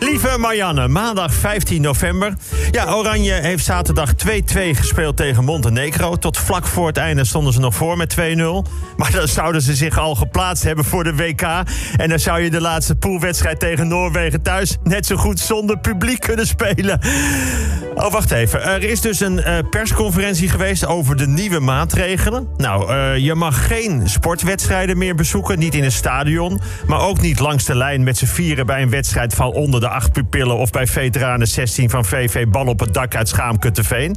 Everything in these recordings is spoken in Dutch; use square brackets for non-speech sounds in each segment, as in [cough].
Lieve Marianne, maandag 15 november. Ja, Oranje heeft zaterdag 2-2 gespeeld tegen Montenegro. Tot vlak voor het einde stonden ze nog voor met 2-0. Maar dan zouden ze zich al geplaatst hebben voor de WK. En dan zou je de laatste poolwedstrijd tegen Noorwegen thuis... net zo goed zonder publiek kunnen spelen. Oh, wacht even. Er is dus een uh, persconferentie geweest over de nieuwe maatregelen. Nou, uh, je mag geen sportwedstrijden meer bezoeken. Niet in een stadion. Maar ook niet langs de lijn met z'n vieren bij een wedstrijd van onder de acht pupillen... of bij veteranen 16 van VV Bal op het dak uit Schaamkutteveen.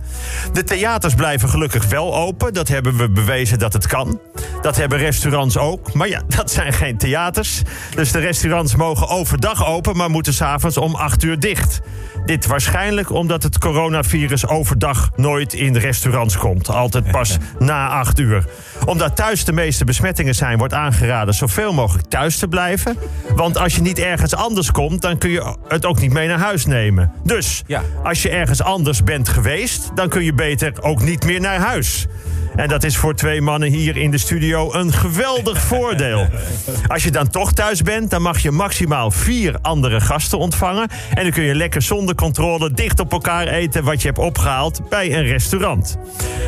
De theaters blijven gelukkig wel open. Dat hebben we bewezen dat het kan. Dat hebben restaurants ook. Maar ja, [laughs] dat zijn geen theaters. Dus de restaurants mogen overdag open... maar moeten s'avonds om 8 uur dicht. Dit waarschijnlijk omdat het coronavirus overdag nooit in restaurants komt. Altijd pas [laughs] na 8 uur. Omdat thuis de meeste besmettingen zijn, wordt aangeraden zoveel mogelijk thuis te blijven. Want als je niet ergens anders komt, dan kun je het ook niet mee naar huis nemen. Dus Ja. als je ergens anders bent geweest, dan kun je beter ook niet meer naar huis. En dat is voor twee mannen hier in de studio een geweldig [laughs] voordeel. Als je dan toch thuis bent, dan mag je maximaal vier andere gasten ontvangen. En dan kun je lekker zonder controle dicht op elkaar eten wat je hebt opgehaald bij een restaurant.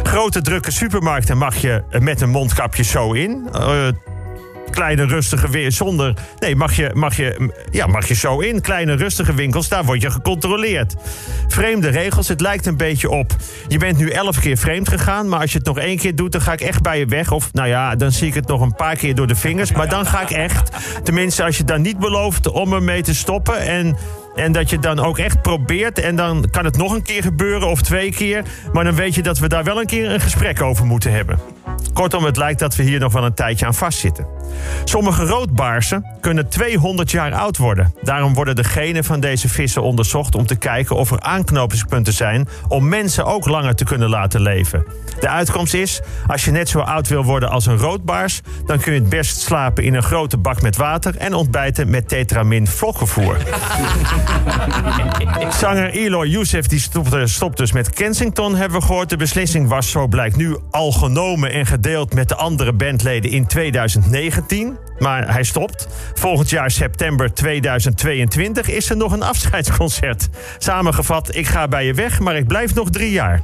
Grote drukke supermarkten mag je met een mondkapje zo in. Eh, kleine rustige weer zonder. Nee, mag je, mag, je, ja, mag je zo in. Kleine rustige winkels, daar word je gecontroleerd. Vreemde regels, het lijkt een beetje op. Je bent nu elf keer vreemd gegaan, maar als je het nog één keer doet, dan ga ik echt bij je weg. Of nou ja, dan zie ik het nog een paar keer door de vingers. Maar dan ga ik echt. Tenminste, als je dan niet belooft om ermee te stoppen. En. En dat je dan ook echt probeert. En dan kan het nog een keer gebeuren of twee keer. Maar dan weet je dat we daar wel een keer een gesprek over moeten hebben. Kortom, het lijkt dat we hier nog wel een tijdje aan vastzitten. Sommige roodbaarsen kunnen 200 jaar oud worden. Daarom worden de genen van deze vissen onderzocht om te kijken of er aanknopingspunten zijn om mensen ook langer te kunnen laten leven. De uitkomst is, als je net zo oud wil worden als een roodbaars, dan kun je het best slapen in een grote bak met water en ontbijten met tetramin vlokkenvoer. [laughs] Zanger Eloy Youssef die stopte, stopt dus met Kensington, hebben we gehoord. De beslissing was, zo blijkt nu, al genomen en gedeeld met de andere bandleden in 2019. Maar hij stopt. Volgend jaar september 2022 is er nog een afscheidsconcert. Samengevat, ik ga bij je weg, maar ik blijf nog drie jaar.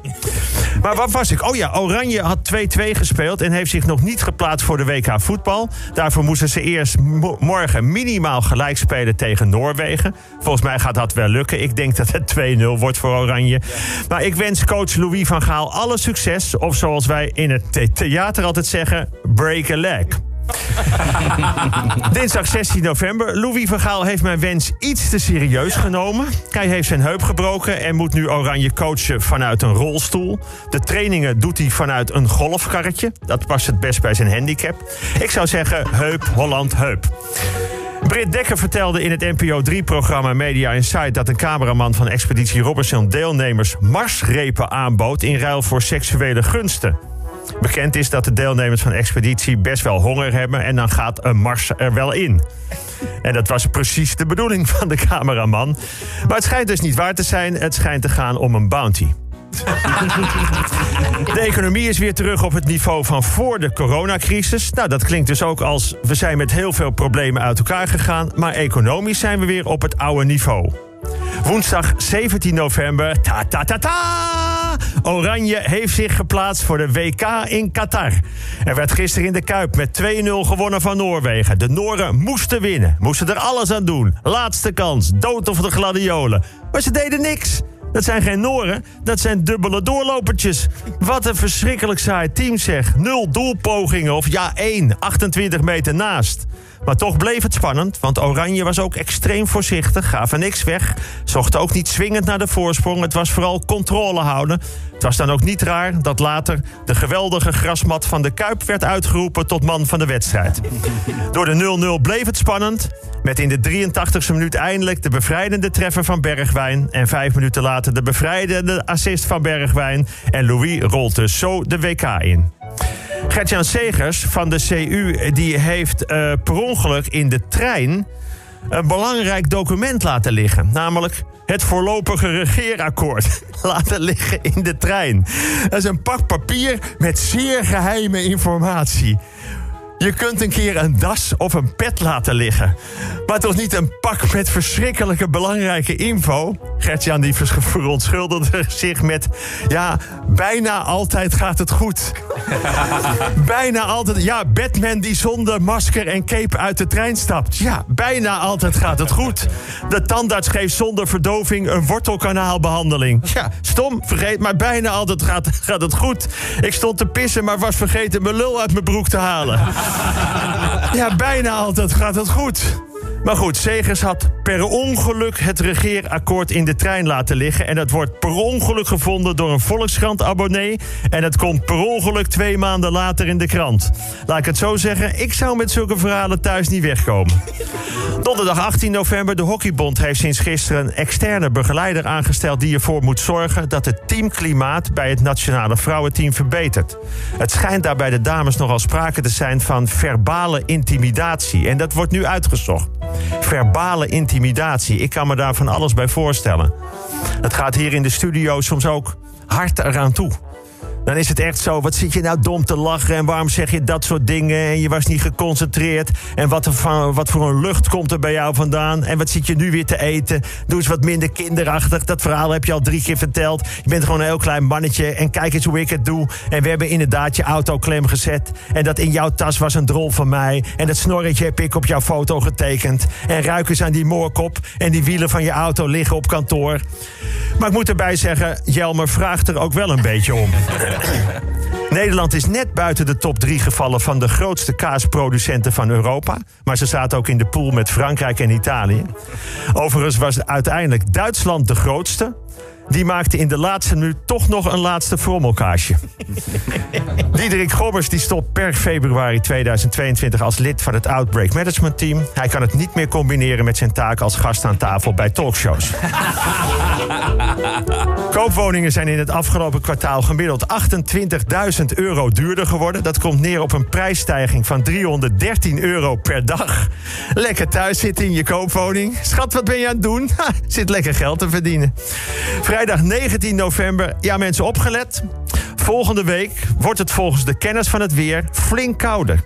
Maar wat was ik? Oh ja, Oranje had 2-2 gespeeld en heeft zich nog niet geplaatst voor de WK voetbal. Daarvoor moesten ze eerst mo- morgen minimaal gelijk spelen tegen Noorwegen. Volgens mij gaat dat wel lukken. Ik denk dat het 2-0 wordt voor Oranje. Maar ik wens coach Louis van Gaal alle succes. Of zoals wij in het the- theater altijd zeggen, break a leg. [laughs] Dinsdag 16 november. Louis van Gaal heeft mijn wens iets te serieus genomen. Hij heeft zijn heup gebroken en moet nu Oranje coachen vanuit een rolstoel. De trainingen doet hij vanuit een golfkarretje. Dat past het best bij zijn handicap. Ik zou zeggen heup, Holland, heup. Britt Dekker vertelde in het NPO 3-programma Media Insight... dat een cameraman van Expeditie Robinson deelnemers marsrepen aanbood... in ruil voor seksuele gunsten. Bekend is dat de deelnemers van Expeditie best wel honger hebben... en dan gaat een mars er wel in. En dat was precies de bedoeling van de cameraman. Maar het schijnt dus niet waar te zijn. Het schijnt te gaan om een bounty. [laughs] De economie is weer terug op het niveau van voor de coronacrisis. Nou, dat klinkt dus ook als we zijn met heel veel problemen uit elkaar gegaan, maar economisch zijn we weer op het oude niveau. Woensdag 17 november. Ta ta ta ta! Oranje heeft zich geplaatst voor de WK in Qatar. Er werd gisteren in de Kuip met 2-0 gewonnen van Noorwegen. De Nooren moesten winnen. Moesten er alles aan doen. Laatste kans. Dood of de gladiolen. Maar ze deden niks. Dat zijn geen Noren, dat zijn dubbele doorlopertjes. Wat een verschrikkelijk saai team zeg. Nul doelpogingen of ja één, 28 meter naast. Maar toch bleef het spannend, want Oranje was ook extreem voorzichtig, gaven niks weg. Zocht ook niet swingend naar de voorsprong, het was vooral controle houden. Het was dan ook niet raar dat later de geweldige grasmat van de Kuip werd uitgeroepen tot man van de wedstrijd. Door de 0-0 bleef het spannend. Met in de 83e minuut eindelijk de bevrijdende treffer van Bergwijn. En vijf minuten later de bevrijdende assist van Bergwijn. En Louis rolt dus zo de WK in. Gertjan Segers van de CU die heeft eh, per ongeluk in de trein een belangrijk document laten liggen. Namelijk het voorlopige regeerakkoord [laughs] laten liggen in de trein. Dat is een pak papier met zeer geheime informatie. Je kunt een keer een das of een pet laten liggen. Maar toch niet een pak met verschrikkelijke belangrijke info? Gertjan die verontschuldigde zich met... Ja, bijna altijd gaat het goed. [laughs] bijna altijd... Ja, Batman die zonder masker en cape uit de trein stapt. Ja, bijna altijd gaat het goed. De tandarts geeft zonder verdoving een wortelkanaalbehandeling. Ja, stom, vergeet, maar bijna altijd gaat, gaat het goed. Ik stond te pissen, maar was vergeten mijn lul uit mijn broek te halen. Ja, bijna altijd gaat het goed. Maar goed, Segers had per ongeluk het regeerakkoord in de trein laten liggen. En dat wordt per ongeluk gevonden door een Volkskrant-abonnee. En het komt per ongeluk twee maanden later in de krant. Laat ik het zo zeggen, ik zou met zulke verhalen thuis niet wegkomen. Donderdag 18 november, de Hockeybond heeft sinds gisteren een externe begeleider aangesteld die ervoor moet zorgen dat het teamklimaat bij het nationale vrouwenteam verbetert. Het schijnt daar bij de dames nogal sprake te zijn van verbale intimidatie. En dat wordt nu uitgezocht. Verbale intimidatie. Ik kan me daar van alles bij voorstellen. Het gaat hier in de studio soms ook hard eraan toe. Dan is het echt zo, wat zit je nou dom te lachen... en waarom zeg je dat soort dingen en je was niet geconcentreerd... en wat, wat voor een lucht komt er bij jou vandaan... en wat zit je nu weer te eten? Doe eens wat minder kinderachtig. Dat verhaal heb je al drie keer verteld. Je bent gewoon een heel klein mannetje en kijk eens hoe ik het doe. En we hebben inderdaad je auto klem gezet... en dat in jouw tas was een drol van mij... en dat snorretje heb ik op jouw foto getekend... en ruik eens aan die moorkop en die wielen van je auto liggen op kantoor. Maar ik moet erbij zeggen, Jelmer vraagt er ook wel een beetje om. [laughs] [laughs] Nederland is net buiten de top 3 gevallen van de grootste kaasproducenten van Europa. Maar ze zaten ook in de pool met Frankrijk en Italië. Overigens was uiteindelijk Duitsland de grootste die maakte in de laatste minuut toch nog een laatste frommelkaasje. [laughs] Diederik Gobbers die stopt per februari 2022 als lid van het Outbreak Management Team. Hij kan het niet meer combineren met zijn taak als gast aan tafel bij talkshows. [laughs] Koopwoningen zijn in het afgelopen kwartaal gemiddeld 28.000 euro duurder geworden. Dat komt neer op een prijsstijging van 313 euro per dag. Lekker thuis zitten in je koopwoning. Schat, wat ben je aan het doen? Ha, zit lekker geld te verdienen. Vrijdag 19 november. Ja, mensen, opgelet. Volgende week wordt het volgens de kennis van het weer flink kouder.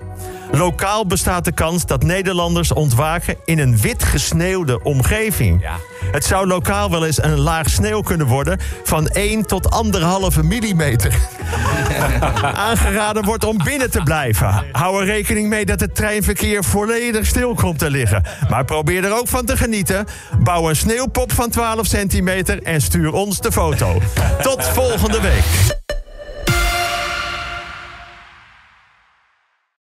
Lokaal bestaat de kans dat Nederlanders ontwaken in een wit gesneeuwde omgeving. Ja. Het zou lokaal wel eens een laag sneeuw kunnen worden van 1 tot 1,5 millimeter. [laughs] Aangeraden wordt om binnen te blijven. Hou er rekening mee dat het treinverkeer volledig stil komt te liggen. Maar probeer er ook van te genieten. Bouw een sneeuwpop van 12 centimeter en stuur ons de foto. Tot volgende week.